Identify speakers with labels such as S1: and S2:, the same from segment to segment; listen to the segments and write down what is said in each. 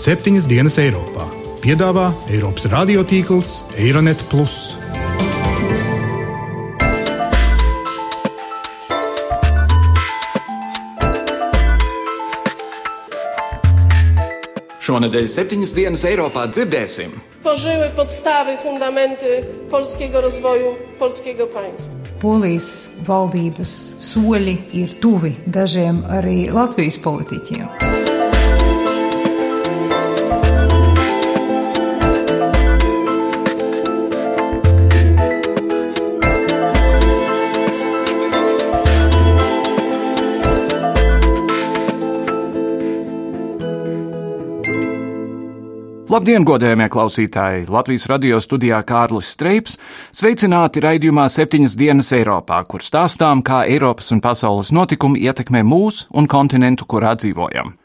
S1: septiņas dienas Eiropā. Piedāvā Eiropas radiotīkls Eironet.
S2: Šonadēļ septiņas dienas Eiropā dzirdēsim.
S3: Tworzyły podstawy, fundamenty polskiego rozwoju, polskiego państwa.
S4: Polijas valdības soļi ir tuvi dažiem arī Latvijas politiķiem.
S2: Labdien, godējumie klausītāji! Latvijas radio studijā Kārlis Streips. Sveicināti raidījumā septiņas dienas Eiropā, kur stāstām, kā Eiropas un pasaules notikumi ietekmē mūs un kontinentu, kurā dzīvojam.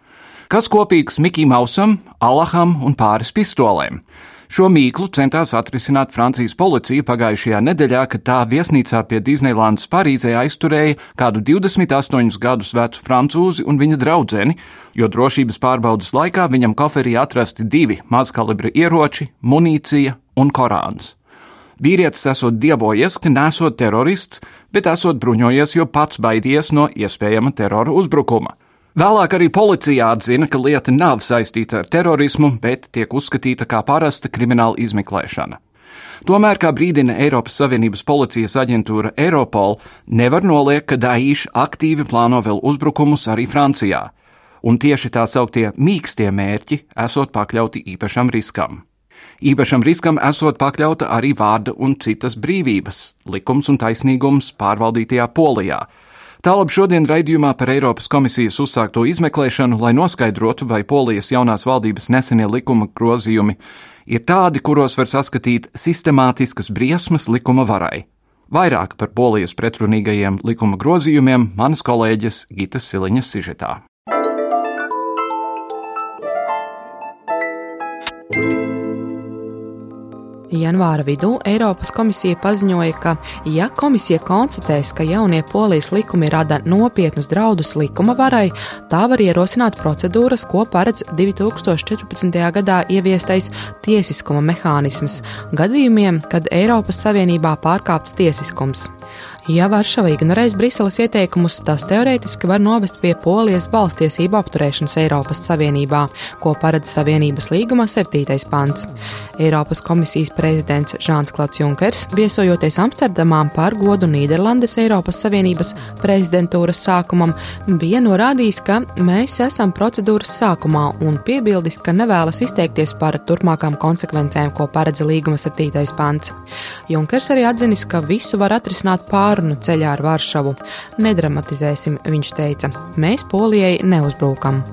S2: Kas kopīgs Mikijam Mausam, Allaham un pāris pistolēm? Šo mīklu centās atrisināt Francijas policija pagājušajā nedēļā, kad tā viesnīcā pie Disneylandes Parīzē aizturēja kādu 28 gadus vecu francūzi un viņa draudzeni, jo drošības pārbaudas laikā viņam koferī atrasti divi mazkalibra ieroči, munīcija un korāns. Vīrietis esot dievojies, ka nesot terorists, bet esot bruņojies, jo pats baidies no iespējama terora uzbrukuma. Vēlāk arī policija atzina, ka lieta nav saistīta ar terorismu, bet tiek uzskatīta kā parasta krimināla izmeklēšana. Tomēr, kā brīdina Eiropas Savienības policijas aģentūra Europol, nevar noliekt, ka Daīša aktīvi plāno vēl uzbrukumus arī Francijā, un tieši tā sauktie mīkstie mērķi esot pakļauti īpašam riskam. Īpašam riskam esot pakļauta arī vārda un citas brīvības, likums un taisnīgums pārvaldītajā Polijā, Tālāk šodien raidījumā par Eiropas komisijas uzsākto izmeklēšanu, lai noskaidrotu, vai Polijas jaunās valdības nesenie likuma grozījumi ir tādi, kuros var saskatīt sistemātiskas briesmas likuma varai. Vairāk par polijas pretrunīgajiem likuma grozījumiem manas kolēģis Gitas Siliņas sižetā.
S5: Janvāra vidū Eiropas komisija paziņoja, ka, ja komisija konstatēs, ka jaunie polijas likumi rada nopietnus draudus likuma varai, tā var ierosināt procedūras, ko paredz 2014. gadā ieviestais tiesiskuma mehānisms gadījumiem, kad Eiropas Savienībā pārkāpts tiesiskums. Ja Varšava ignorēs Briseles ieteikumus, tas teorētiski var novest pie Polijas balstiesību apturēšanas Eiropas Savienībā, ko paredz Savienības līguma 7. pants. Eiropas komisijas prezidents Žāns Klauds Junkers, viesojoties Amsterdamā par godu Nīderlandes Eiropas Savienības prezidentūras sākumam, bija norādījis, ka mēs esam procedūras sākumā un piebildis, ka nevēlas izteikties par turpmākām konsekvencēm, ko paredz līguma 7. pants. Junkers arī atzinis, ka visu var atrisināt pāri sarunu ceļā ar Varšavu. Nedramatizēsim, viņš teica, mēs Polijai neuzbrukam.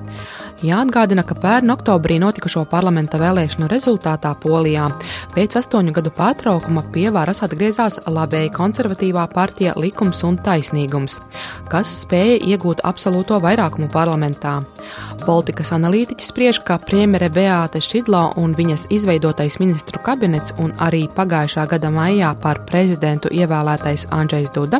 S5: Jāatgādina, ka pērn oktobrī notikušo parlamenta vēlēšanu rezultātā Polijā pēc astoņu gadu pārtraukuma pie varas atgriezās labēji konservatīvā partija Likums un taisnīgums, kas spēja iegūt absolūto vairākumu parlamentā. Politikas analītiķi spriež, ka premjere Beāte Šidlo un viņas izveidotais ministru kabinets un arī pagājušā gada maijā par prezidentu ievēlētais Andrzejs Duda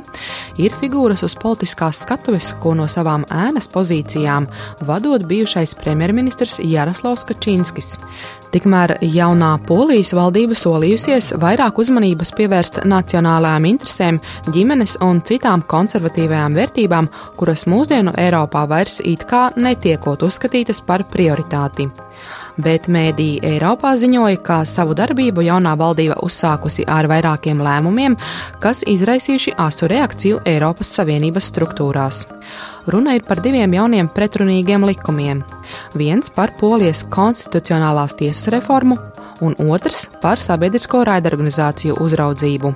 S5: ir figūras uz politiskās skatuves, ko no savām ēnas pozīcijām vadot bijušais bijušais premjerministrs Jaroslavs Kačinskis. Tikmēr jaunā Polijas valdība solījusies vairāk uzmanības pievērst nacionālajām interesēm, ģimenes un citām konservatīvajām vērtībām, kuras mūsdienu Eiropā vairs it kā netiekot uzskatītas par prioritāti bet mēdī Eiropā ziņoja, ka savu darbību jaunā valdība uzsākusi ar vairākiem lēmumiem, kas izraisījuši asu reakciju Eiropas Savienības struktūrās. Runa ir par diviem jauniem pretrunīgiem likumiem. Viens par Polijas konstitucionālās tiesas reformu, un otrs par sabiedrisko raidorganizāciju uzraudzību.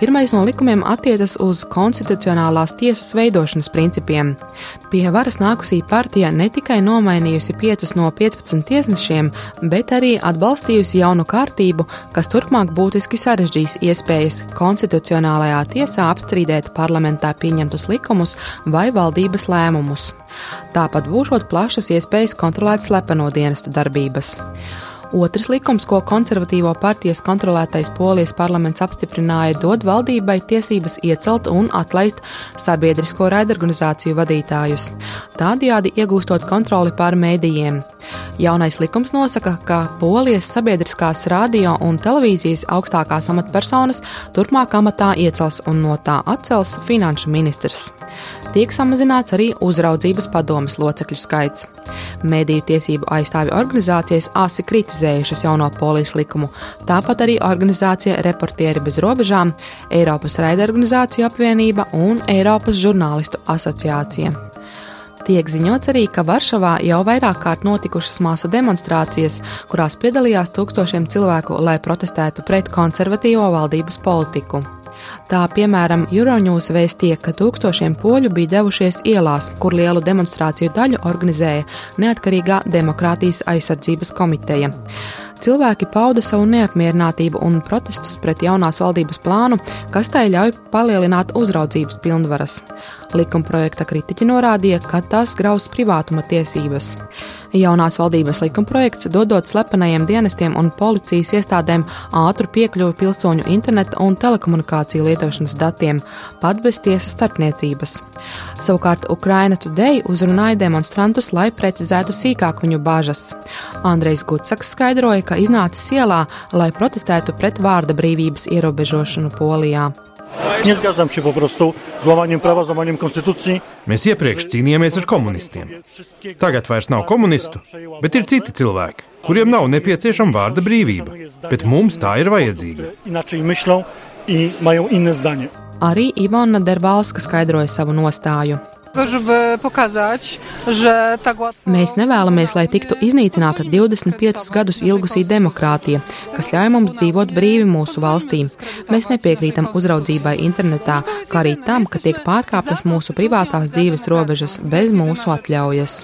S5: Pirmais no likumiem attiecas uz konstitucionālās tiesas veidošanas principiem. Pie varas nākusī partija ne tikai nomainījusi 5 no 15 tiesnešiem, bet arī atbalstījusi jaunu kārtību, kas turpmāk būtiski sarežģīs iespējas konstitucionālajā tiesā apstrīdēt parlamentā pieņemtus likumus vai valdības lēmumus. Tāpat būšot plašas iespējas kontrolēt slepeno dienestu darbības. Otrs likums, ko konservatīvo partijas kontrolētais polijas parlaments apstiprināja, dod valdībai tiesības iecelt un atlaist sabiedrisko raidorganizāciju vadītājus, tādējādi iegūstot kontroli pār mēdījiem. Jaunais likums nosaka, ka Polijas sabiedriskās radio un televīzijas augstākās amatpersonas turpmāk amatā iecels un no tā atcels finanšu ministrs. Tiek samazināts arī uzraudzības padomes locekļu skaits. Mēdīju tiesību aizstāvju organizācijas asi kritizējušas jauno polijas likumu, tāpat arī organizācija Reportieri bez robežām, Eiropas raidorganizāciju apvienība un Eiropas žurnālistu asociācija. Tiek ziņots arī, ka Varšavā jau vairāk kārt notikušas māsu demonstrācijas, kurās piedalījās tūkstošiem cilvēku, lai protestētu pret konservatīvo valdības politiku. Tā piemēram, Euronews vēstīja, ka tūkstošiem poļu bija devušies ielās, kur lielu demonstrāciju daļu organizēja Neatkarīgā demokrātijas aizsardzības komiteja. Cilvēki pauda savu neapmierinātību un protestus pret jaunās valdības plānu, kas tai ļauj palielināt uzraudzības pilnvaras. Likumprojekta kritiķi norādīja, ka tas graus privātuma tiesības. Jaunās valdības likumprojekts dodot slepenajiem dienestiem un policijas iestādēm ātru piekļuvi pilsoņu interneta un telekomunikāciju lietošanas datiem, pat bez tiesas starpniecības. Savukārt Ukraina Today uzrunāja demonstrantus, lai precizētu sīkāk viņu bažas. Andrejs Gutsaks skaidroja, ka iznācis ielā, lai protestētu pret vārda brīvības ierobežošanu Polijā.
S6: Nie zgadzam się po prostu z łamaniem prawa, z łamaniem konstytucji.
S1: Mēs iepriekš cīnījāmies ar komunistiem. Tagad vairs nav komunistu, bet ir citi cilvēki, kuriem nav nepieciešama vārda brīvība. Bet mums tā ir vajadzīga.
S6: Inaczej myślą i mają inne zdanie.
S5: Arī Ivona Derbalska skaidroja savu nostāju. Mēs nevēlamies, lai tiktu iznīcināta 25 gadus ilgusī demokrātija, kas ļauj mums dzīvot brīvi mūsu valstī. Mēs nepiekrītam uzraudzībai internetā, kā arī tam, ka tiek pārkāptas mūsu privātās dzīves robežas bez mūsu atļaujas.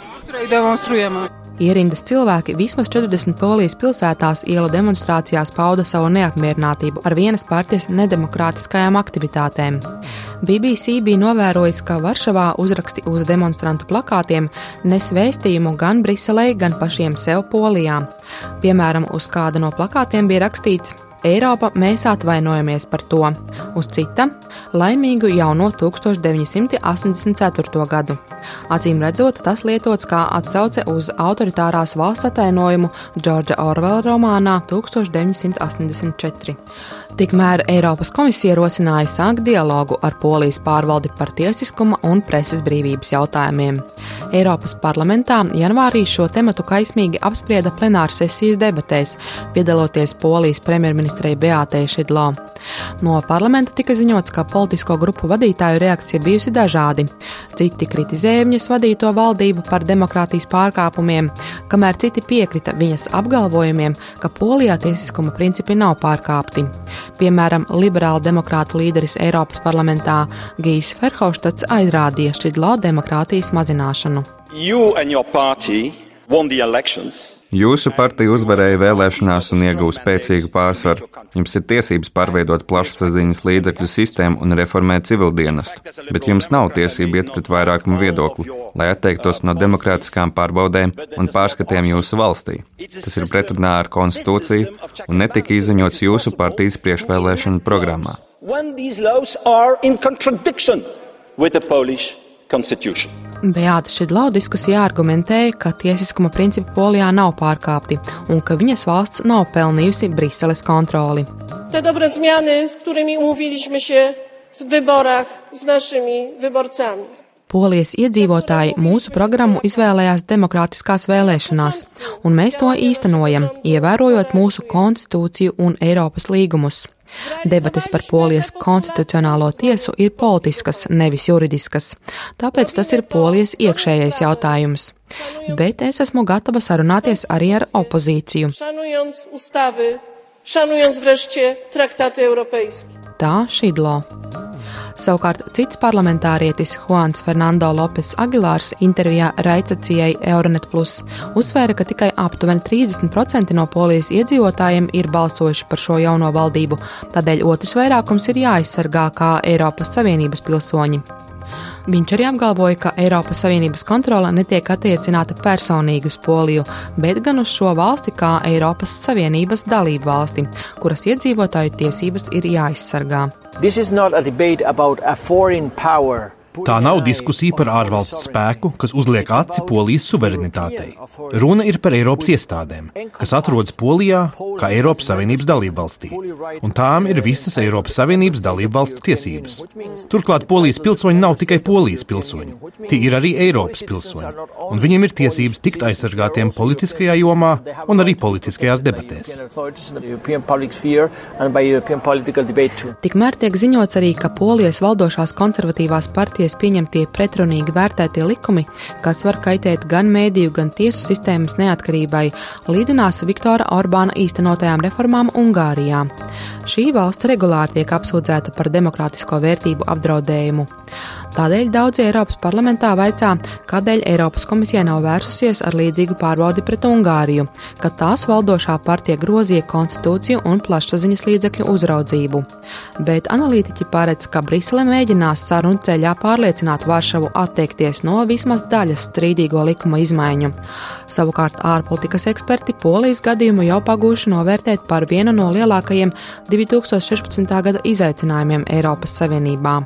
S5: Ierindas cilvēki vismaz 40 polijas pilsētās ielu demonstrācijās pauda savu neapmierinātību ar vienas partijas nedemokrātiskajām aktivitātēm. BBC bija novērojis, ka Varšavā uzraksti uz demonstrantu plakātiem nes vēstījumu gan Briselē, gan pašiem sev Polijā. Piemēram, uz kāda no plakātiem bija rakstīts: Eiropa, mēs atvainojamies par to. Uz cita - laimīgu jauno 1984. gadu. Acīm redzot, tas lietots kā atsauce uz autoritārās valsts atainojumu Džordža Orvela romānā 1984. Tikmēr Eiropas komisija rosināja sākt dialogu ar Polijas pārvaldi par tiesiskuma un preses brīvības jautājumiem. Eiropas parlamentā janvārī šo tematu kaismīgi apsprieda plenāra sesijas debatēs, piedaloties Polijas premjerministrei Beātei Šidlo. No parlamenta tika ziņots, ka politisko grupu vadītāju reakcija bijusi dažādi. Citi kritizēja viņas vadīto valdību par demokrātijas pārkāpumiem, kamēr citi piekrita viņas apgalvojumiem, ka Polijā tiesiskuma principi nav pārkāpti. Piemēram, liberāla demokrātu līderis Eiropas parlamentā Gijs Ferhofstads aizrādīja Šķidlo demokrātijas mazināšanu.
S7: Jūsu partija uzvarēja vēlēšanās un ieguva spēcīgu pārsvaru. Jums ir tiesības pārveidot plašsaziņas līdzekļu sistēmu un reformēt civildienestu, bet jums nav tiesība iet pret vairākumu viedokli, lai atteiktos no demokrātiskām pārbaudēm un pārskatiem jūsu valstī. Tas ir pretrunā ar konstitūciju un netika izziņots jūsu partijas priekšvēlēšanu programmā.
S5: Beāta Šidlau diskusijā argumentēja, ka tiesiskuma principi Polijā nav pārkāpti un ka viņas valsts nav pelnījusi Briseles kontroli.
S3: Te dobre zmiany, z którymi umówiliśmy się w wyborach z naszymi wyborcami.
S5: Polijas iedzīvotāji mūsu programmu izvēlējās demokrātiskās vēlēšanās, un mēs to īstenojam, ievērojot mūsu konstitūciju un Eiropas līgumus. Debates par Polijas konstitucionālo tiesu ir politiskas, nevis juridiskas, tāpēc tas ir Polijas iekšējais jautājums. Bet es esmu gatava sarunāties arī ar opozīciju. Tā Šidlo. Savukārt cits parlamentārietis Juans Fernando Lopes Agilārs intervijā Raicacijai Euronet Plus uzsvēra, ka tikai aptuveni 30% no polijas iedzīvotājiem ir balsojuši par šo jauno valdību, tādēļ otrs vairākums ir jāaizsargā kā Eiropas Savienības pilsoņi. Viņš arī apgalvoja, ka Eiropas Savienības kontrole netiek attiecināta personīgi uz Poliju, bet gan uz šo valsti kā Eiropas Savienības dalību valsti, kuras iedzīvotāju tiesības ir jāaizsargā.
S1: Tā nav diskusija par ārvalstu spēku, kas uzliek aci Polijas suverenitātei. Runa ir par Eiropas iestādēm, kas atrodas Polijā kā Eiropas Savienības dalību valstī, un tām ir visas Eiropas Savienības dalību valstu tiesības. Turklāt Polijas pilsoņi nav tikai Polijas pilsoņi, tie ir arī Eiropas pilsoņi, un viņiem ir tiesības tikt aizsargātiem politiskajā jomā un arī politiskajās debatēs.
S5: Tikmēr tiek ziņots arī, ka Polijas valdošās konservatīvās partijas partijas pieņemtie pretrunīgi vērtētie likumi, kas var kaitēt gan mēdīju, gan tiesu sistēmas neatkarībai, līdzinās Viktora Orbāna īstenotajām reformām Ungārijā. Šī valsts regulāri tiek apsūdzēta par demokrātisko vērtību apdraudējumu. Tādēļ daudzi Eiropas parlamentā vaicā, kādēļ Eiropas komisija nav vērsusies ar līdzīgu pārbaudi pret Ungāriju, kad tās valdošā partija grozīja konstitūciju un plašsaziņas līdzekļu uzraudzību. Bet analītiķi paredz, ka Brisele mēģinās sarunu ceļā pārliecināt Varšavu atteikties no vismaz daļas strīdīgo likuma izmaiņu. Savukārt ārpolitikas eksperti Polijas gadījumu jau pagūši novērtēt par vienu no lielākajiem 2016. gada izaicinājumiem Eiropas Savienībā.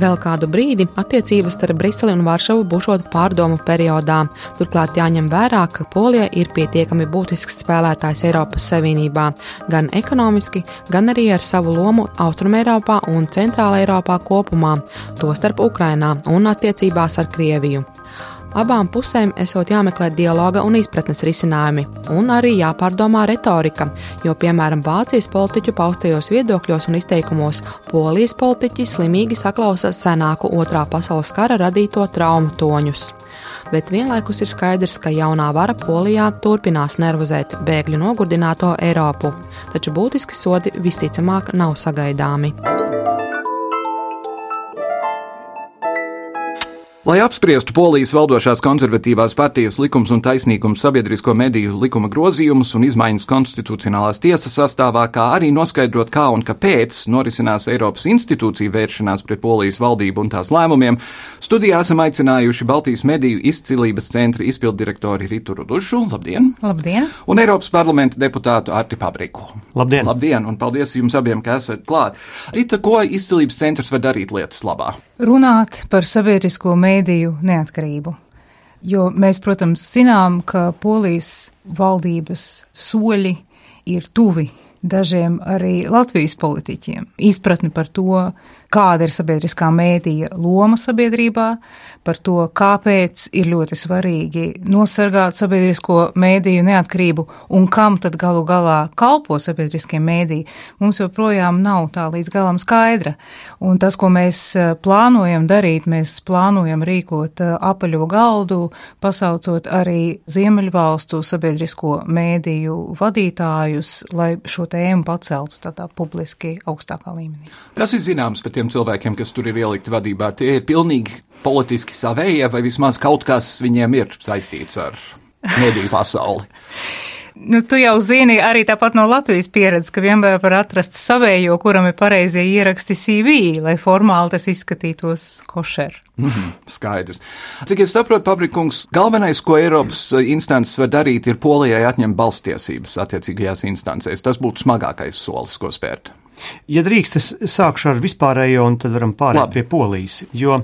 S5: Vēl kādu brīdi attiecības starp Briseli un Varšavu būšot pārdomu periodā. Turklāt jāņem vērā, ka Polija ir pietiekami būtisks spēlētājs Eiropas Savienībā, gan ekonomiski, gan arī ar savu lomu Austrumēropā un Centrāla Eiropā kopumā, tostarp Ukrainā un attiecībās ar Krieviju. Abām pusēm esot jāmeklē dialoga un izpratnes risinājumi, un arī jāpārdomā retorika, jo, piemēram, Vācijas politiķu paustajos viedokļos un izteikumos polijas politiķi slimīgi saklausa senāku otrā pasaules kara radīto traumu toņus. Bet vienlaikus ir skaidrs, ka jaunā vara Polijā turpinās nervozēt bēgļu nogurdināto Eiropu, taču būtiski sodi visticamāk nav sagaidāmi.
S2: Lai apspriestu Polijas valdošās konservatīvās partijas likums un taisnīgums sabiedrisko mediju likuma grozījumus un izmaiņas konstitucionālās tiesas sastāvā, kā arī noskaidrot, kā un kāpēc norisinās Eiropas institūciju vēršanās pret Polijas valdību un tās lēmumiem, studijā esam aicinājuši Baltijas mediju izcilības centra izpildirektori Ritu Rudušu, labdien!
S4: Labdien!
S2: Un Eiropas parlamenta deputātu Arti Pabriku.
S6: Labdien!
S2: Labdien, un paldies jums abiem, ka esat klāt. Rita, ko izcilības centrs var darīt lietas labā?
S4: Runāt par sabiedrisko mediju mēdīju neatkarību. Jo mēs, protams, zinām, ka polijas valdības soļi ir tuvi dažiem arī Latvijas politiķiem. Izpratni par to, kāda ir sabiedriskā mēdīja loma sabiedrībā, par to, kāpēc ir ļoti svarīgi nosargāt sabiedrisko mēdīju neatkarību un kam tad galu galā kalpo sabiedriskie mēdīji, mums joprojām nav tā līdz galam skaidra. Un tas, ko mēs eh, plānojam darīt, mēs plānojam rīkot eh, apaļo galdu, pasaucot arī Ziemeļvalstu sabiedrisko mēdīju vadītājus, lai šo tēmu paceltu tādā publiski augstākā līmenī.
S2: Kas ir zināms par tiem cilvēkiem, kas tur ir ielikti vadībā? Tie ir pilnīgi politiski savējie, vai vismaz kaut kas viņiem ir saistīts ar mediju pasauli?
S4: Nu, tu jau zini arī tāpat no Latvijas pieredzes, ka vienmēr var atrast savējo, kuram ir pareizie ieraksti CV, lai formāli tas izskatītos košer.
S2: Mm -hmm, skaidrs. Cik es saprotu, Pabrikungs, galvenais, ko Eiropas instances var darīt, ir Polijai atņemt balstiesības attiecīgajās instancēs. Tas būtu smagākais solis, ko spērt.
S6: Ja drīkst, es sākšu ar vispārējo, un tad varam pārēt Labi. pie polijas. Jo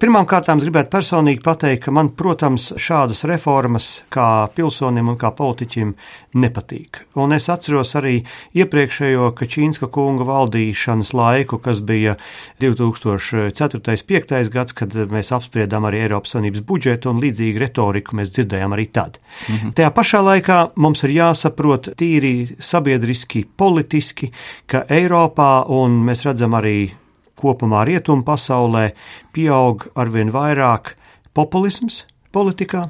S6: Pirmkārt, es gribētu personīgi pateikt, ka man, protams, šādas reformas kā pilsonim un kā politiķim nepatīk. Un es atceros arī iepriekšējo Kačīnska kunga valdīšanas laiku, kas bija 2004.-2005. gads, kad mēs apspriedām arī Eiropas Savienības budžetu un līdzīgu retoriku mēs dzirdējām arī tad. Mhm. Tajā pašā laikā mums ir jāsaprot tīri sabiedriski, politiski, ka Eiropā, un mēs redzam arī kopumā rietumu pasaulē pieaug arvien vairāk populisms politikā,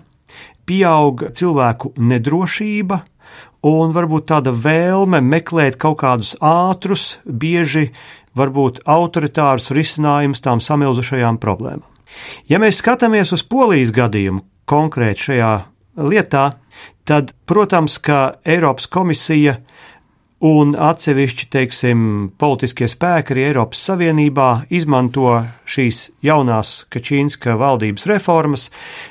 S6: pieaug cilvēku nedrošība un varbūt tāda vēlme meklēt kaut kādus ātrus, bieži varbūt autoritārus risinājumus tām samilzušajām problēmām. Ja mēs skatāmies uz polijas gadījumu konkrēti šajā lietā, tad, protams, ka Eiropas komisija un atsevišķi, teiksim, politiskie spēki arī Eiropas Savienībā izmanto šīs jaunās Kačīnska valdības reformas,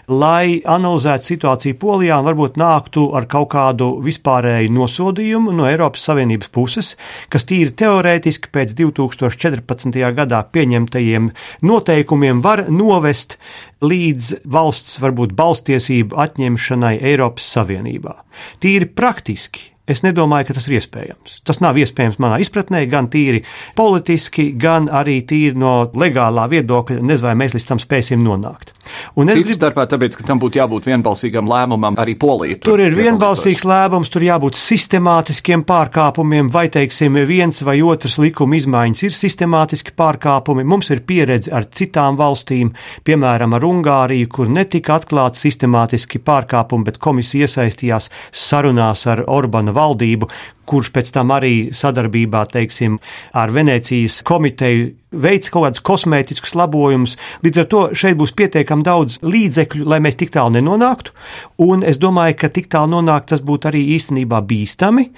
S6: lai analizētu situāciju Polijā un varbūt nāktu ar kaut kādu vispārēju nosodījumu no Eiropas Savienības puses, kas tīri teorētiski pēc 2014. gadā pieņemtajiem noteikumiem var novest līdz valsts varbūt balstiesību atņemšanai Eiropas Savienībā. Tīri praktiski Es nedomāju, ka tas ir iespējams. Tas nav iespējams manā izpratnē, gan tīri politiski, gan arī tīri no legālā viedokļa. Nezinu, vai mēs līdz tam spēsim nonākt.
S2: Un es gribu starpā, tāpēc, ka tam būtu jābūt vienbalsīgam lēmumam arī Polijā.
S6: Tur, tur ir vienbalsīgs lēmums, tur jābūt sistemātiskiem pārkāpumiem, vai, teiksim, viens vai otrs likuma izmaiņas ir sistemātiski pārkāpumi. Mums ir pieredze ar citām valstīm, piemēram, ar Ungāriju, kur netika atklāti sistemātiski pārkāpumi, bet komisija iesaistījās sarunās ar Orbānu valdību, kurš pēc tam arī sadarbībā teiksim, ar Venecijas komiteju veids kaut kādus kosmētiskus labojumus. Līdz ar to šeit būs pietiekami daudz līdzekļu, lai mēs tik tālu nenonāktu. Un es domāju, ka tik tālu nonākt tas būtu arī īstenībā bīstami.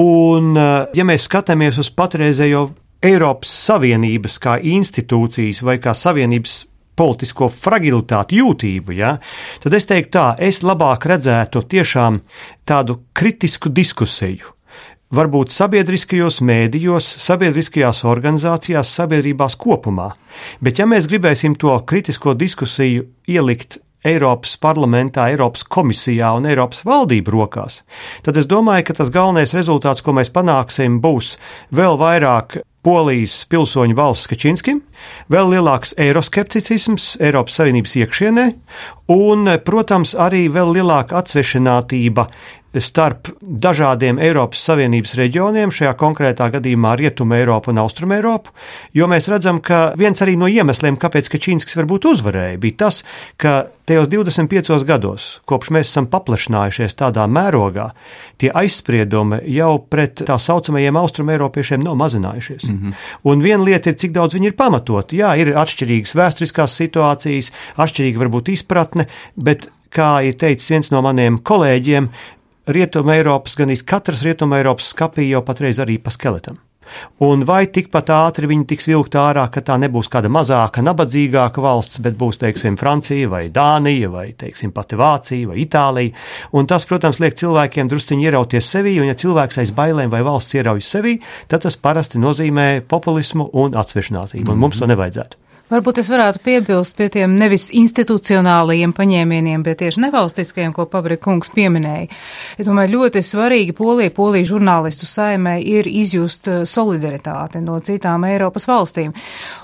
S6: Un, eh, ja mēs skatāmies uz patreizējo Eiropas Savienības kā institūcijas vai kā Savienības politisko fragilitāti, jūtību, ja, tad es teiktu tā, es labāk redzētu tiešām tādu kritisku diskusiju. Varbūt sabiedriskajos mēdījos, sabiedriskajās organizācijās, sabiedrībās kopumā. Bet, ja mēs gribēsim to kritisko diskusiju ielikt Eiropas parlamentā, Eiropas komisijā un Eiropas valdību rokās, tad es domāju, ka tas galvenais rezultāts, ko mēs panāksim, būs vēl vairāk Polijas pilsoņu valsts Kačinskim, vēl lielāks eiroskepticisms Eiropas Savienības iekšienē, un, protams, arī vēl lielāka atsvešinātība starp dažādiem Eiropas Savienības reģioniem, šajā konkrētā gadījumā Rietumu Eiropu un Austrumu Eiropu, jo mēs redzam, ka viens arī no iemesliem, kāpēc Kačīnskis varbūt uzvarēja, bija tas, ka tajos 25 gados, kopš mēs esam paplašinājušies tādā mērogā, tie aizspriedumi jau pret tā saucamajiem Austrumu Eiropiešiem nav mazinājušies. Mm -hmm. Un viena lieta ir, cik daudz viņi ir pamatoti. Jā, ir atšķirīgas vēsturiskās situācijas, atšķirīga varbūt izpratne, bet kā ir teicis viens no maniem kolēģiem, Rietuma Eiropas, gan arī katras Rietuma Eiropas skapī jau patreiz arī pa skeletam. Un vai tikpat ātri viņi tiks vilkt ārā, ka tā nebūs kāda mazāka, nabadzīgāka valsts, bet būs, teiksim, Francija vai Dānija vai, teiksim, pati Vācija vai Itālija. Un tas, protams, liek cilvēkiem drusciņi ierauties sevī, un ja cilvēks aiz bailēm vai valsts ieraujas sevī, tad tas parasti nozīmē populismu un atsvešinātību, un mums to nevajadzētu.
S4: Varbūt es varētu piebilst pie tiem nevis institucionālajiem paņēmieniem, bet tieši nevalstiskajiem, ko Pabrika kungs pieminēja. Es domāju, ļoti svarīgi polija, polija žurnālistu saimē ir izjust uh, solidaritāti no citām Eiropas valstīm.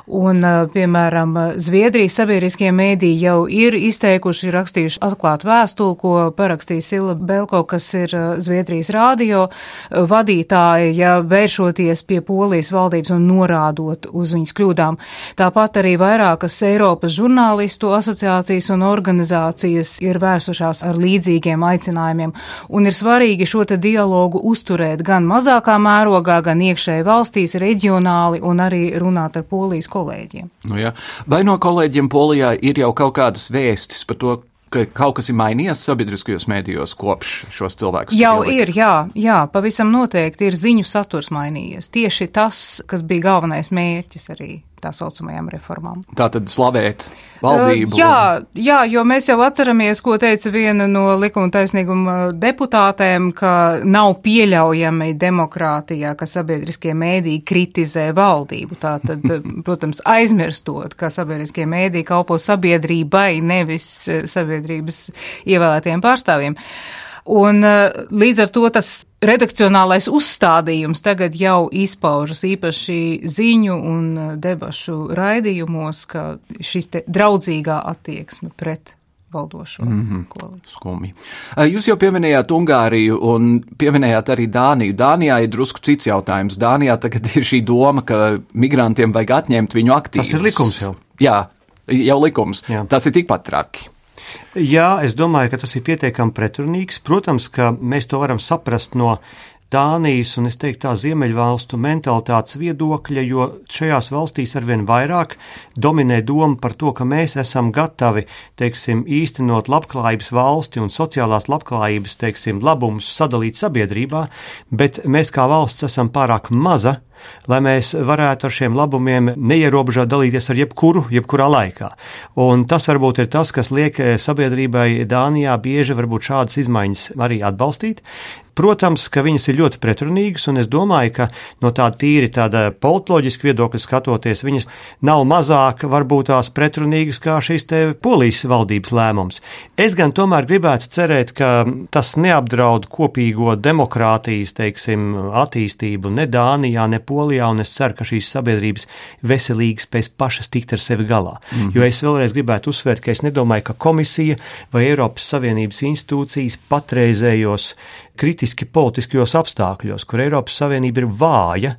S4: Un, piemēram, Zviedrijas sabiedriskie mēdī jau ir izteikuši, rakstījuši atklātu vēstuli, ko parakstīja Sila Belko, kas ir Zviedrijas rādio vadītāja, ja vēršoties pie polijas valdības un norādot uz viņas kļūdām. Tāpat arī vairākas Eiropas žurnālistu asociācijas un organizācijas ir vērsušās ar līdzīgiem aicinājumiem, un ir svarīgi šo te dialogu uzturēt gan mazākā mērogā, gan iekšēji valstīs, reģionāli un arī runāt ar polijas kolēģiem.
S2: Nu jā. Vai no kolēģiem Polijā ir jau kaut kādas vēstis par to, ka kaut kas ir mainījies sabiedriskajos mēdījos kopš šos cilvēkus?
S4: Jau ir, jā, jā, pavisam noteikti ir ziņu saturs mainījies. Tieši tas, kas bija galvenais mērķis arī tā saucamajām reformām.
S2: Tā tad slavēt valdību.
S4: Uh, jā, jā, jo mēs jau atceramies, ko teica viena no likuma taisnīguma deputātēm, ka nav pieļaujami demokrātijā, ka sabiedriskie mēdī kritizē valdību. Tā tad, protams, aizmirstot, ka sabiedriskie mēdī kalpo sabiedrībai, nevis sabiedrības ievēlētiem pārstāvjiem. Un līdz ar to tas redakcionālais uzstādījums tagad jau izpaužas īpaši ziņu un uh, debašu raidījumos, ka šis te draudzīgā attieksme pret valdošo mm -hmm. koalīciju.
S2: Skumji. Uh, jūs jau pieminējāt Ungāriju un pieminējāt arī Dāniju. Dānijā ir drusku cits jautājums. Dānijā tagad ir šī doma, ka migrantiem vajag atņemt viņu aktīvus.
S6: Tas ir likums jau.
S2: Jā, jau likums. Jā. Tas ir tikpat traki.
S6: Jā, es domāju, ka tas ir pietiekami pretrunīgs. Protams, ka mēs to varam saprast no Dānijas un es teiktu tā Ziemeļvalstu mentalitātes viedokļa, jo šajās valstīs arvien vairāk dominē doma par to, ka mēs esam gatavi, teiksim, īstenot labklājības valsti un sociālās labklājības, teiksim, labumus sadalīt sabiedrībā, bet mēs kā valsts esam pārāk maza, lai mēs varētu ar šiem labumiem neierobežot dalīties ar jebkuru, jebkurā laikā. Un tas varbūt ir tas, kas liek sabiedrībai Dānijā bieži varbūt šādas izmaiņas arī atbalstīt. Protams, ka viņas ir ļoti pretrunīgas, un es domāju, ka no tāda tīri tāda politoloģiska viedokļa skatoties, viņas nav mazāk varbūt tās pretrunīgas kā šīs te polijas valdības lēmums. Es gan tomēr gribētu cerēt, ka tas neapdraud kopīgo demokrātijas, teiksim, attīstību ne Dānijā, ne Polijā, un es ceru, ka šīs sabiedrības veselīgi spēs pašas tikt ar sevi galā. Mm -hmm. Jo es vēlreiz gribētu uzsvērt, ka es nedomāju, ka komisija vai Eiropas Savienības institūcijas patreizējos kritiski politiskajos apstākļos, kur Eiropas Savienība ir vāja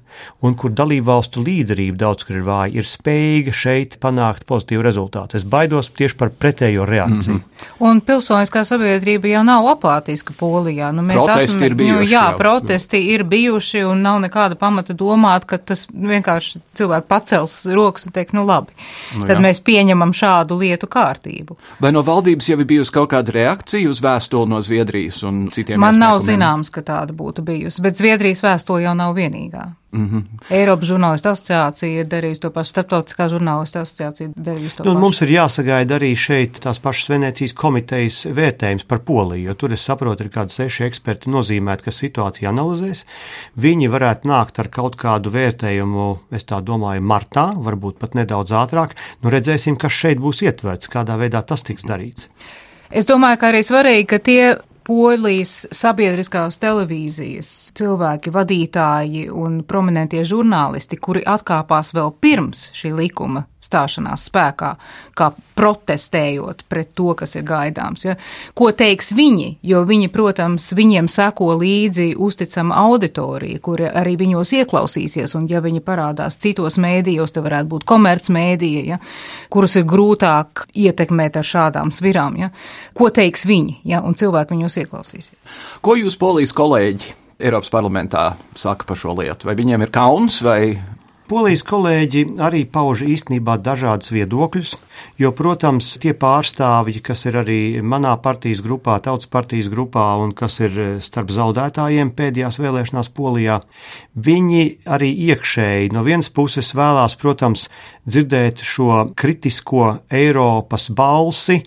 S6: un kur dalībvalstu līderība daudz kur ir vāja, ir spējīga šeit panākt pozitīvu rezultātu. Es baidos tieši par pretējo reakciju. Mm -hmm.
S4: Un pilsoniskā sabiedrība jau nav apātiska Polijā. Nu,
S2: mēs protesti esam, ir bijuši.
S4: Nu, jā, jau. protesti ir bijuši un nav nekāda pamata domāt, ka tas vienkārši cilvēki pacels rokas un teiks, nu labi, nu, tad jā. mēs pieņemam šādu lietu kārtību.
S2: Vai no valdības jau ir bijusi kaut kāda reakcija uz vēstuli no Zviedrijas un citiem?
S4: Man nav zināms, ka tāda būtu bijusi, bet Zviedrijas vēstule jau nav vienīgā. Mm -hmm. Eiropas žurnālistu asociācija ir darījusi to pašu, starptautiskā žurnālistu asociācija darījusi to nu, pašu.
S6: Mums ir jāsagaida arī šeit tās pašas Venecijas komitejas vērtējums par Poliju, jo tur es saprotu, ir kādi seši eksperti nozīmēti, kas situāciju analizēs. Viņi varētu nākt ar kaut kādu vērtējumu, es tā domāju, martā, varbūt pat nedaudz ātrāk. Nu, redzēsim, kas šeit būs ietverts, kādā veidā tas tiks darīts.
S4: Es domāju, ka arī svarīgi, ka tie Polijas sabiedriskās televīzijas cilvēki, vadītāji un prominentie žurnālisti, kuri atkāpās vēl pirms šī likuma stāšanās spēkā, kā protestējot pret to, kas ir gaidāms. Ja? Ko teiks viņi? Jo viņi, protams, viņiem seko līdzi uzticama auditorija, kuri arī viņos ieklausīsies, un ja viņi parādās citos mēdījos, te varētu būt komercmēdija, ja? kurus ir grūtāk ietekmēt ar šādām svirām. Ja? Ko teiks viņi? Ja? Un cilvēki viņos ieklausīsies.
S2: Ko jūs, polijas kolēģi? Eiropas parlamentā saka par šo lietu. Vai viņiem ir kauns, vai
S6: Polijas kolēģi arī pauž īstenībā dažādus viedokļus, jo, protams, tie pārstāvji, kas ir arī manā partijas grupā, tautas partijas grupā un kas ir starp zaudētājiem pēdējās vēlēšanās Polijā, viņi arī iekšēji no vienas puses vēlās, protams, dzirdēt šo kritisko Eiropas balsi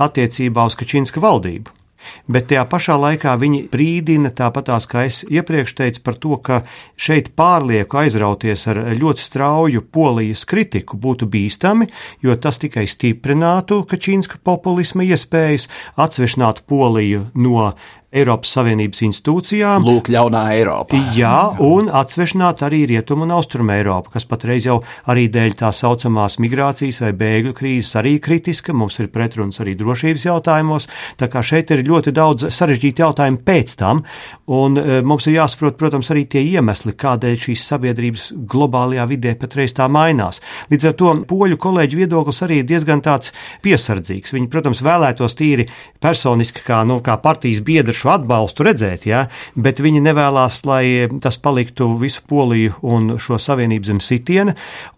S6: attiecībā uz Kačinska valdību bet tajā pašā laikā viņi brīdina, tāpatās kā es iepriekš teicu, par to, ka šeit pārlieku aizrauties ar ļoti strauju polijas kritiku. Būtu bīstami, jo tas tikai stiprinātu Kačīnska populisma iespējas, atsvešinātu Poliju no Eiropas Savienības institūcijām.
S2: Lūk, ļaunā Eiropa.
S6: Jā, un atsvešināt arī Rietumu un Austrumu Eiropu, kas patreiz jau arī dēļ tā saucamās migrācijas vai bēgļu krīzes arī kritiska. Mums ir pretruns arī drošības jautājumos. Tā kā šeit ir ļoti daudz sarežģītu jautājumu pēc tam, un e, mums ir jāsaprot, protams, arī tie iemesli, kādēļ šīs sabiedrības globālajā vidē patreiz tā mainās. Līdz ar to poļu kolēģu viedoklis arī ir diezgan tāds piesardzīgs. Viņi, protams, vēlētos tīri personiski, kā, nu, kā partijas biedrs šo atbalstu redzēt, ja, bet viņi nevēlas, lai tas paliktu visu Poliju un šo savienību zem sitiena.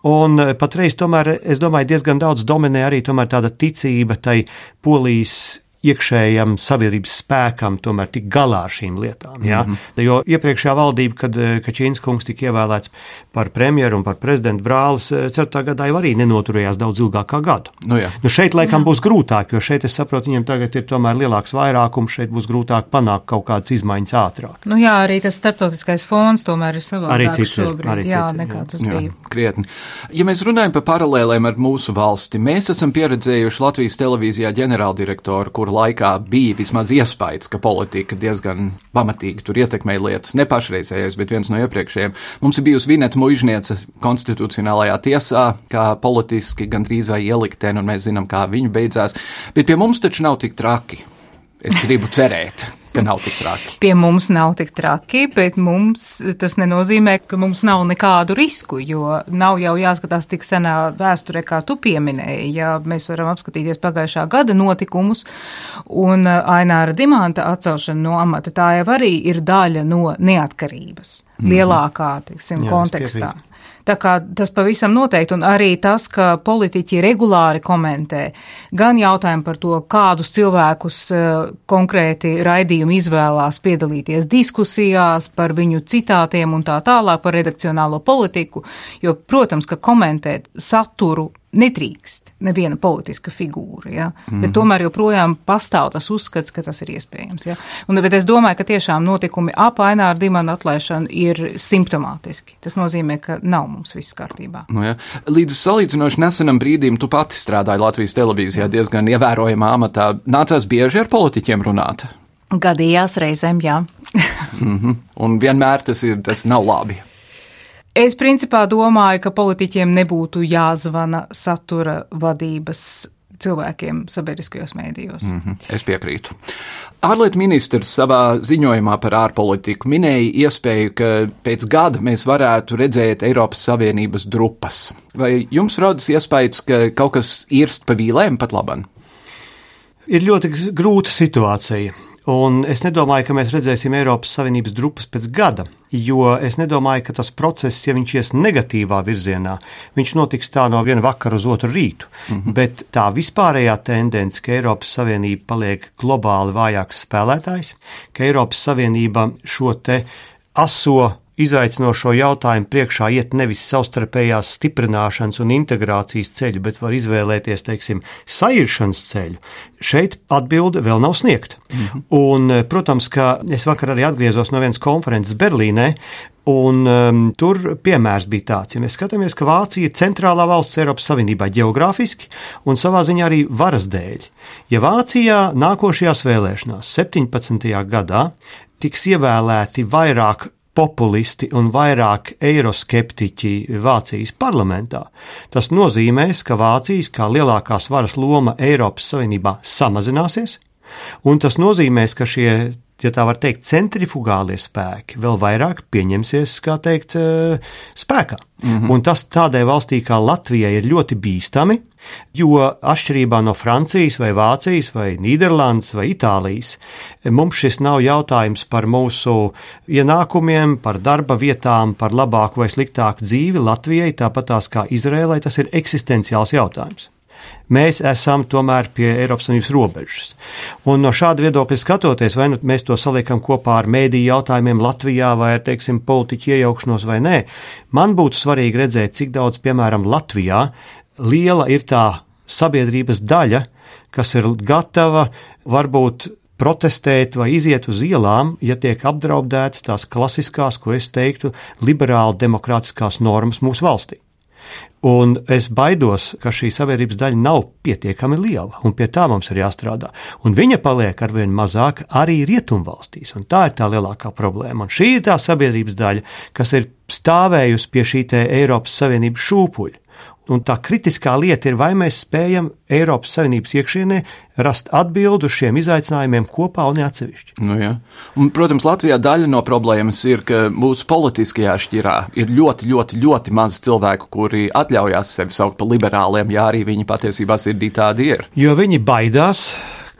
S6: Un patreiz tomēr, es domāju, diezgan daudz dominē arī tāda ticība tai Polijas iekšējam sabiedrības spēkam tomēr tikt galā ar šīm lietām. Ja? Mm -hmm. Jo iepriekšējā valdība, kad eh, Kačīns kungs tika ievēlēts par premjeru un par prezidentu brālis, 4. Eh, gadā jau arī nenoturējās daudz ilgāk kā gadu.
S2: Nu, jā.
S6: nu šeit laikam jā. būs grūtāk, jo šeit es saprotu, viņiem tagad ir tomēr lielāks vairākums, šeit būs grūtāk panākt kaut kādas izmaiņas ātrāk.
S4: Nu jā, arī tas starptautiskais fonds tomēr ir savādāk
S6: arī cits
S4: šobrīd,
S6: arī
S4: jā,
S6: cits,
S4: nekā jā. tas
S2: jā,
S4: bija.
S2: Krietni. Ja mēs runājam par paralēlēm ar mūsu valsti, mēs esam pieredzējuši Latvijas televīzijā ģenerāldirektoru, kuru laikā bija vismaz iespējas, ka politika diezgan pamatīgi tur ietekmēja lietas. Ne pašreizējais, bet viens no iepriekšējiem. Mums ir bijusi Vineta Mužniece konstitucionālajā tiesā, kā politiski gandrīz vai ielikteni, un mēs zinām, kā viņa beidzās. Bet pie mums taču nav tik traki. Es gribu cerēt. Ka nav tik traki.
S4: Pie mums nav tik traki, bet mums tas nenozīmē, ka mums nav nekādu risku, jo nav jau jāskatās tik senā vēsturē, kā tu pieminēji. Ja mēs varam apskatīties pagājušā gada notikumus un uh, Aināra Dimanta atcelšana no amata, tā jau arī ir daļa no neatkarības mm. lielākā, teiksim, Jā, kontekstā. Tā kā tas pavisam noteikti, un arī tas, ka politiķi regulāri komentē gan jautājumu par to, kādus cilvēkus uh, konkrēti raidījumi izvēlās piedalīties diskusijās par viņu citātiem un tā tālāk par redakcionālo politiku, jo, protams, ka komentēt saturu nedrīkst neviena politiska figūra, ja? mm -hmm. bet tomēr joprojām pastāv tas uzskats, ka tas ir iespējams. Ja? Un, bet es domāju, ka tiešām notikumi ap Aināra Dimana atlaišanu ir simptomātiski. Tas nozīmē, ka nav mums viss kārtībā.
S2: Nu, ja. Līdz salīdzinoši nesenam brīdim tu pati strādāji Latvijas televīzijā diezgan ievērojamā amatā. Nācās bieži ar politiķiem runāt?
S4: Gadījās reizēm, jā.
S2: mm -hmm. Un vienmēr tas ir, tas nav labi.
S4: Es principā domāju, ka politiķiem nebūtu jāzvana satura vadības cilvēkiem sabiedriskajos mēdījos. Mm
S2: -hmm, es piekrītu. Ārlietu ministrs savā ziņojumā par ārpolitiku minēja iespēju, ka pēc gada mēs varētu redzēt Eiropas Savienības drupas. Vai jums rodas iespējas, ka kaut kas irst pa vīlēm pat labam?
S6: Ir ļoti grūta situācija. Un es nedomāju, ka mēs redzēsim Eiropas Savienības drupas pēc gada, jo es nedomāju, ka tas process, ja viņš ies negatīvā virzienā, viņš notiks tā no viena vakara uz otru rītu. Mm -hmm. Bet tā vispārējā tendence, ka Eiropas Savienība paliek globāli vājāks spēlētājs, ka Eiropas Savienība šo te aso izaicinošo jautājumu priekšā iet nevis savstarpējās stiprināšanas un integrācijas ceļu, bet var izvēlēties, teiksim, sairšanas ceļu. Šeit atbilde vēl nav sniegta. -hmm. Un, eh, protams, ka es vakar arī atgriezos no vienas konferences Berlīnē, Un um, tur piemērs bija tāds, ja mēs skatāmies, ka Vācija ir centrālā valsts Eiropas Savienībā geogrāfiski un savā ziņā arī varas dēļ. Ja Vācijā nākošajās vēlēšanās, 17. gadā, tiks ievēlēti vairāk populisti un vairāk eiroskeptiķi Vācijas parlamentā. Tas nozīmēs, ka Vācijas kā lielākās varas loma Eiropas Savienībā samazināsies, un tas nozīmēs, ka šie ja tā var teikt, centrifugālie spēki vēl vairāk pieņemsies, kā teikt, eh, spēkā. Mm -hmm. Un tas tādai valstī kā Latvijai ir ļoti bīstami, jo atšķirībā no Francijas vai Vācijas vai Nīderlandes vai Itālijas, mums šis nav jautājums par mūsu ienākumiem, par darba vietām, par labāku vai sliktāku dzīvi Latvijai, tāpat tās kā Izrēlai, tas ir eksistenciāls jautājums mēs esam tomēr pie Eiropas Savienības robežas. Un no šāda viedokļa skatoties, vai nu mēs to saliekam kopā ar mēdīju jautājumiem Latvijā vai ar, teiksim, politiķu iejaukšanos vai nē, man būtu svarīgi redzēt, cik daudz, piemēram, Latvijā liela ir tā sabiedrības daļa, kas ir gatava varbūt protestēt vai iziet uz ielām, ja tiek apdraudētas tās klasiskās, ko es teiktu, liberāli demokrātiskās normas mūsu valstī. Un es baidos, ka šī sabiedrības daļa nav pietiekami liela, un pie tā mums ir jāstrādā. Un viņa paliek ar vien mazāk arī rietumvalstīs, un tā ir tā lielākā problēma. Un šī ir tā sabiedrības daļa, kas ir stāvējusi pie šī Eiropas Savienības šūpuļa. Un tā kritiskā lieta ir, vai mēs spējam Eiropas Savienības iekšienē rast atbildi uz šiem izaicinājumiem kopā un atsevišķi.
S2: Nu, ja. un, protams, Latvijā daļa no problēmas ir, ka mūsu politiskajā šķirā ir ļoti, ļoti, ļoti maz cilvēku, kuri atļaujās sevi saukt par liberāliem, ja arī viņi patiesībā sirdī tādi ir.
S6: Jo viņi baidās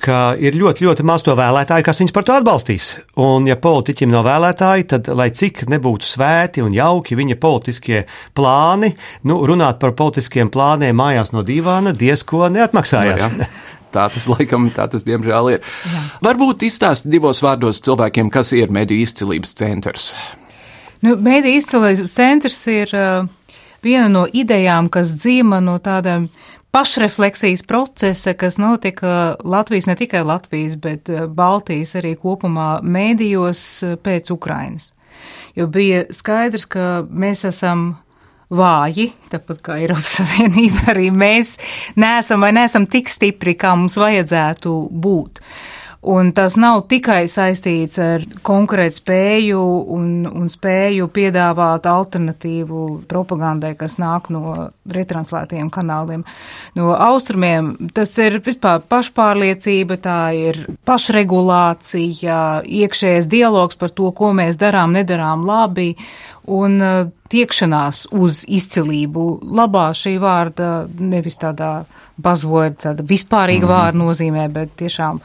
S6: ka ir ļoti, ļoti maz to vēlētāju, kas viņus par to atbalstīs. Un, ja politiķim nav vēlētāji, tad, lai cik nebūtu svēti un jauki viņa politiskie plāni, nu, runāt par politiskiem plāniem mājās no divāna diezko neatmaksājās.
S2: No, Tā tas laikam, tā tas diemžēl ir. Jā. Varbūt izstāst divos vārdos cilvēkiem, kas ir mediju izcilības centrs.
S4: Nu, mediju izcilības centrs ir uh, viena no idejām, kas dzīvo no tādām uh, pašrefleksijas procesa, kas notika Latvijas, ne tikai Latvijas, bet eh, Baltijas arī kopumā mēdījos eh, pēc Ukrainas. Jo bija skaidrs, ka mēs esam vāji, tāpat kā Eiropas Savienība, arī mēs neesam vai neesam tik stipri, kā mums vajadzētu būt. Un tas nav tikai saistīts ar konkurēt spēju un, un spēju piedāvāt alternatīvu propagandai, kas nāk no retranslētiem kanāliem. No austrumiem tas ir vispār pašpārliecība, tā ir pašregulācija, iekšējais dialogs par to, ko mēs darām, nedarām labi un uh, tiekšanās uz izcilību. Labā šī vārda nevis tādā buzzword, tāda vispārīga mm -hmm. vārda nozīmē, bet tiešām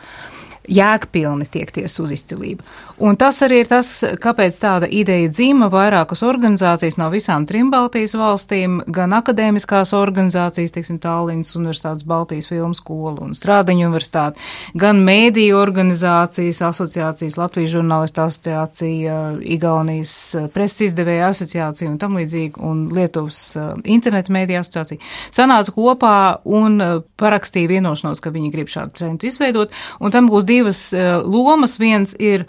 S4: jēgpilni tiekties uz izcilību. Un tas arī ir tas, kāpēc tāda ideja dzima vairākas organizācijas no visām trim Baltijas valstīm, gan akadēmiskās organizācijas, teiksim, Tālīnas Universitātes Baltijas filmu skola un Strādaņu universitāte, gan mēdīju organizācijas, asociācijas, Latvijas žurnālistu asociācija, Igaunijas preses izdevēja asociācija un tam līdzīgi, un Lietuvas uh, internetu mēdīja asociācija, sanāca kopā un uh, parakstīja vienošanos, ka viņi grib šādu trendu izveidot, un tam būs divas lomas. Viens ir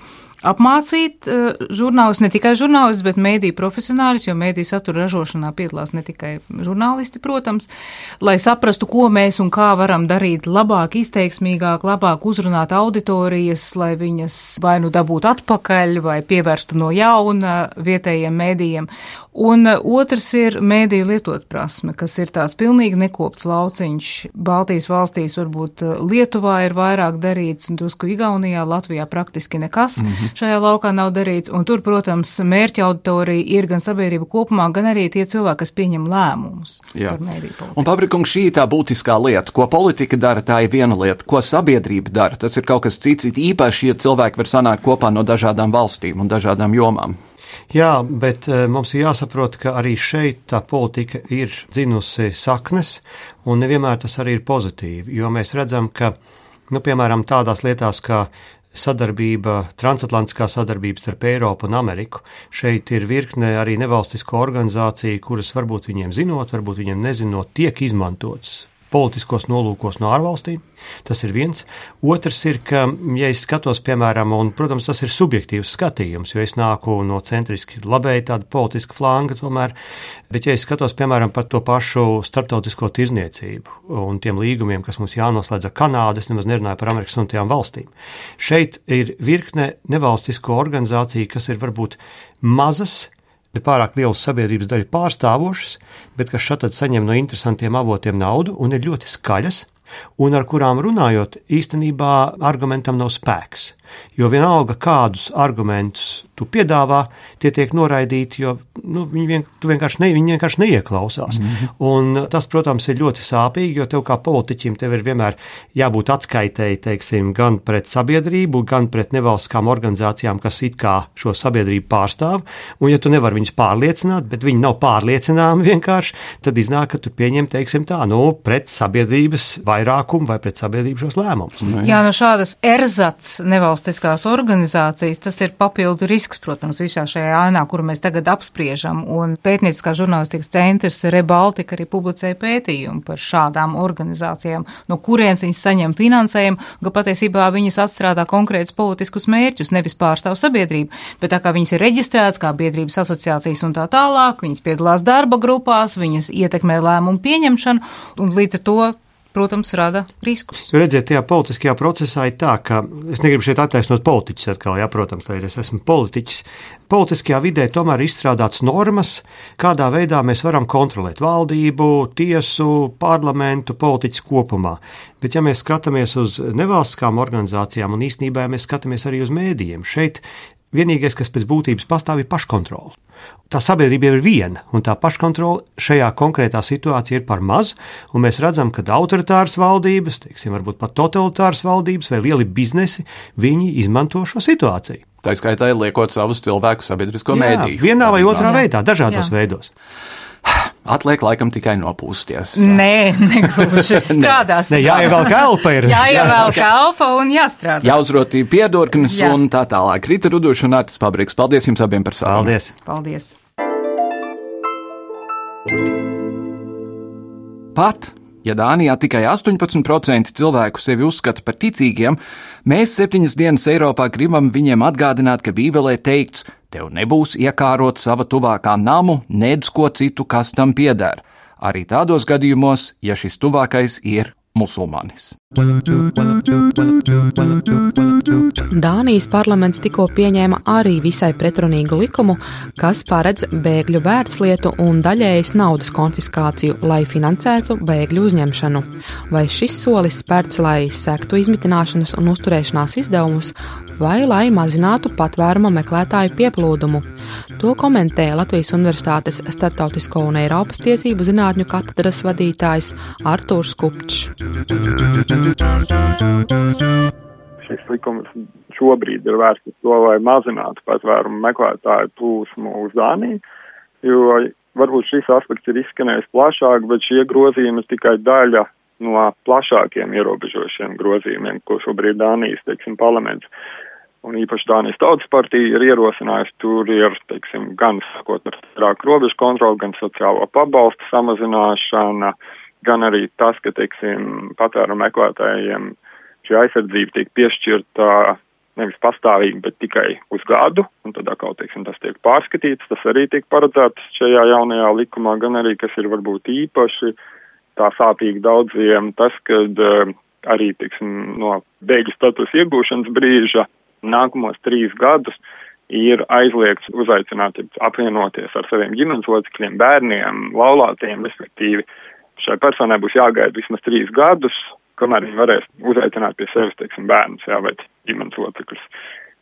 S4: apmācīt uh, žurnālistus, ne tikai žurnālistus, bet mēdīju profesionāļus, jo mēdīju satura ražošanā piedalās ne tikai žurnālisti, protams, lai saprastu, ko mēs un kā varam darīt labāk, izteiksmīgāk, labāk uzrunāt auditorijas, lai viņas vai nu dabūtu atpakaļ, vai pievērstu no jauna vietējiem mēdījiem. Un uh, otrs ir mēdīju lietot prasme, kas ir tās pilnīgi nekopts lauciņš. Baltijas valstīs varbūt uh, Lietuvā ir vairāk darīts, un drusku Igaunijā, Latvijā praktiski nekas. Mm -hmm šajā laukā nav darīts. Un tur, protams, mērķa auditorija ir gan sabiedrība kopumā, gan arī tie cilvēki, kas pieņem lēmumus Jā.
S2: Un pabrikungs šī ir tā būtiskā lieta. Ko politika dara, tā ir viena lieta. Ko sabiedrība dara, tas ir kaut kas cits. It īpaši, ja cilvēki var sanākt kopā no dažādām valstīm un dažādām jomām.
S6: Jā, bet uh, mums ir jāsaprot, ka arī šeit tā politika ir dzinusi saknes, un nevienmēr tas arī ir pozitīvi. Jo mēs redzam, ka, nu, piemēram, tādās lietās kā sadarbība, transatlantiskā sadarbība starp Eiropu un Ameriku. Šeit ir virkne arī nevalstisko organizāciju, kuras varbūt viņiem zinot, varbūt viņiem nezinot, tiek izmantotas politiskos nolūkos no ārvalstīm. Tas ir viens. Otrs ir, ka, ja es skatos, piemēram, un, protams, tas ir subjektīvs skatījums, jo es nāku no centriski labēji tāda politiska flanga tomēr, bet, ja es skatos, piemēram, par to pašu starptautisko tirzniecību un tiem līgumiem, kas mums jānoslēdz ar Kanādu, es nemaz nerunāju par Amerikas Savienotajām valstīm. Šeit ir virkne nevalstisko organizāciju, kas ir varbūt mazas, bet pārāk lielas sabiedrības daļu pārstāvošas, bet kas šādi saņem no interesantiem avotiem naudu un ir ļoti skaļas, un ar kurām runājot, īstenībā argumentam nav spēks. Jo vienalga, kādus argumentus tu piedāvā, tie tiek noraidīti, jo nu, viņi, vien, vienkārši, ne, viņi vienkārši neieklausās. Mm -hmm. Un tas, protams, ir ļoti sāpīgi, jo tev kā politiķim tev ir vienmēr jābūt atskaitēji teiksim, gan pret sabiedrību, gan pret nevalstiskām organizācijām, kas it kā šo sabiedrību pārstāv. Un, ja tu nevari viņus pārliecināt, bet viņi nav pārliecināmi vienkārši, tad iznāk, ka tu pieņem teiksim, tā, nu, pret sabiedrības vairākumu vai pret sabiedrību šos lēmumus.
S4: Jā, no šādas erzats nevalsts nevalstiskās organizācijas, tas ir papildu risks, protams, visā šajā ainā, kuru mēs tagad apspriežam. Un pētnieciskā žurnālistikas centrs Rebaltika arī publicēja pētījumu par šādām organizācijām, no kurienes viņas saņem finansējumu, ka patiesībā viņas atstrādā konkrētus politiskus mērķus, nevis pārstāv sabiedrību, bet tā kā viņas ir reģistrētas kā biedrības asociācijas un tā tālāk, viņas piedalās darba grupās, viņas ietekmē lēmumu pieņemšanu un līdz ar to protams, rada riskus.
S6: Redziet, tajā politiskajā procesā ir tā, ka es negribu šeit attaisnot politiķus atkal, jā, protams, lai es esmu politiķis. Politiskajā vidē tomēr ir izstrādāts normas, kādā veidā mēs varam kontrolēt valdību, tiesu, parlamentu, politiķus kopumā. Bet, ja mēs skatāmies uz nevalstiskām organizācijām un īstenībā ja mēs skatāmies arī uz mēdījiem, šeit vienīgais, kas pēc būtības pastāv, ir paškontrola tā sabiedrība ir viena, un tā paškontrole šajā konkrētā situācijā ir par maz. Mēs redzam, ka autoritāras valdības, teiksim, varbūt pat totalitāras valdības vai lieli biznesi, viņi izmanto šo situāciju.
S2: Tā skaitā ir liekot savus cilvēkus sabiedrisko mēdīju.
S6: Vienā vai otrā jā. veidā, dažādos jā. veidos.
S2: Atliek laikam tikai nopūsties.
S4: Nē, negluži strādās.
S6: ne, jāievelk elpa ir.
S4: Jāievelk elpa un jāstrādā.
S2: Jāuzrotī piedurknes Jā. un tā tālāk. Rita Ruduša un Artis Pabriks. Paldies jums abiem par sarunu.
S6: Paldies.
S4: Paldies.
S2: Pat Ja Dānijā tikai 18% cilvēku sevi uzskata par ticīgiem, mēs septiņas dienas Eiropā gribam viņiem atgādināt, ka Bībelē teikts, tev nebūs iekārot sava tuvākā namu, nedz ko citu, kas tam pieder. Arī tādos gadījumos, ja šis tuvākais ir musulmanis.
S5: Dānijas parlaments tikko pieņēma arī visai pretrunīgu likumu, kas paredz bēgļu vērtslietu un daļējas naudas konfiskāciju, lai finansētu bēgļu uzņemšanu. Vai šis solis spērts, lai sektu izmitināšanas un uzturēšanās izdevumus, vai lai mazinātu patvēruma meklētāju pieplūdumu? To komentē Latvijas Universitātes Startautisko un Eiropas tiesību zinātņu katedras vadītājs Artūrs Kupčs.
S8: Šis likums šobrīd ir vērsts uz to, lai mazinātu patvērumu meklētāju plūsmu uz Dāniju, jo varbūt šis aspekts ir izskanējis plašāk, bet šie grozījumi ir tikai daļa no plašākiem ierobežošiem grozījumiem, ko šobrīd Dānijas, teiksim, parlaments un īpaši Dānijas tautas partija ir ierosinājusi, tur ir, teiksim, gan sakot ar strāku robežu kontroli, gan sociālo pabalstu samazināšana, gan arī tas, ka, teiksim, patēru meklētājiem šī aizsardzība tiek piešķirta nevis pastāvīgi, bet tikai uz gadu, un tad atkal, teiksim, tas tiek pārskatīts, tas arī tiek paredzēts šajā jaunajā likumā, gan arī, kas ir varbūt īpaši tā sāpīgi daudziem, tas, kad uh, arī, teiksim, no bēgļu status iegūšanas brīža nākamos trīs gadus ir aizliegts uzaicināt, apvienoties ar saviem ģimenes locekļiem, bērniem, laulātiem, respektīvi. Šai personai būs jāgaida vismaz trīs gadus, kamēr viņi varēs uzaicināt pie sevis, teiksim, bērnus, jā, vai ģimenes locekļus.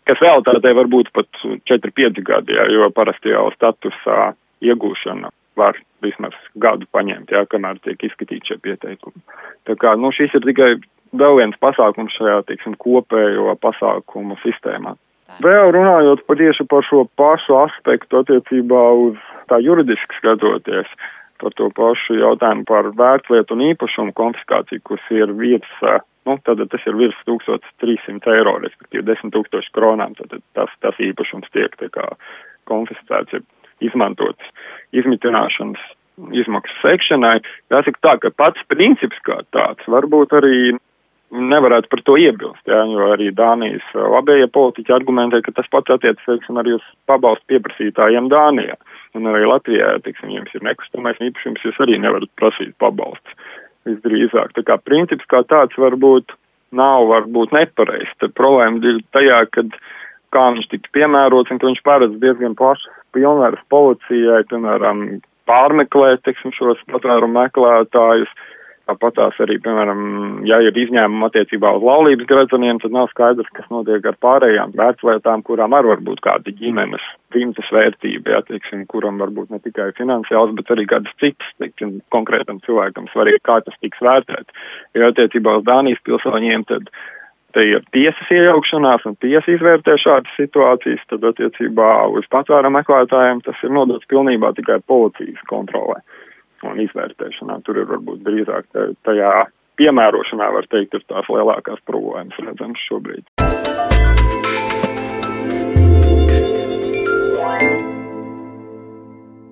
S8: Kas realitātē var būt pat 4-5 gadi, jā, jo parasti jau statusā iegūšana var vismaz gadu paņemt, jā, kamēr tiek izskatīti šie pieteikumi. Tā kā, nu, šis ir tikai vēl viens pasākums šajā, teiksim, kopējo pasākumu sistēmā. Vēl runājot par tieši par šo pašu aspektu attiecībā uz tā juridiski skatoties, par to pašu jautājumu par vērtlietu un īpašumu konfiskāciju, kas ir virs, nu, tad tas ir virs 1300 eiro, respektīvi 10 tūkstoši kronām, tad tas, tas īpašums tiek tā kā konfiscēts, ja izmantots izmitināšanas izmaksu sekšanai. Jāsaka tā, ka pats princips kā tāds varbūt arī nevarētu par to iebilst, jā, jo arī Dānijas labējie politiķi argumentē, ka tas pats attiecas, teiksim, arī uz pabalstu pieprasītājiem Dānijā. Un arī Latvijā, teiksim, jums ir nekustamais īpašums, jūs arī nevarat prasīt pabalsts visdrīzāk. Tā kā princips kā tāds varbūt nav varbūt nepareizs. Problēma ir tajā, kad kā viņš tiks piemērots un ka viņš paredz diezgan plašas pilnvaras policijai, piemēram, pārmeklēt, teiksim, šos patvērumu meklētājus, Tāpat tās arī, piemēram, ja ir izņēmuma attiecībā uz laulības gradzeniem, tad nav skaidrs, kas notiek ar pārējām vērtslietām, kurām arī var būt kāda ģimenes dzimtas vērtība, jā, teiksim, kuram var būt ne tikai finansiāls, bet arī kādas citas, teiksim, konkrētam cilvēkam svarīgi, kā tas tiks vērtēt. Jo attiecībā uz Dānijas pilsoņiem, tad te ir tiesas iejaukšanās un tiesa izvērtē šādas situācijas, tad attiecībā uz patvērumu meklētājiem tas ir nodots pilnībā tikai policijas kontrolē un izvērtēšanā. Tur ir varbūt drīzāk tajā piemērošanā, var teikt, ir tās lielākās problēmas redzams šobrīd.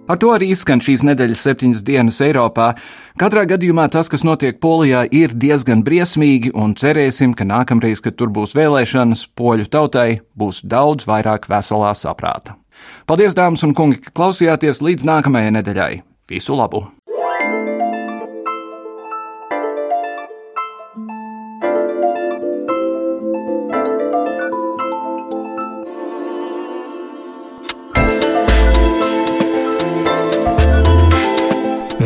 S2: Ar to arī izskan šīs nedēļas septiņas dienas Eiropā. Katrā gadījumā tas, kas notiek Polijā, ir diezgan briesmīgi, un cerēsim, ka nākamreiz, kad tur būs vēlēšanas, poļu tautai būs daudz vairāk veselā saprāta. Paldies, dāmas un kungi, ka klausījāties līdz nākamajai nedēļai! Visu labu!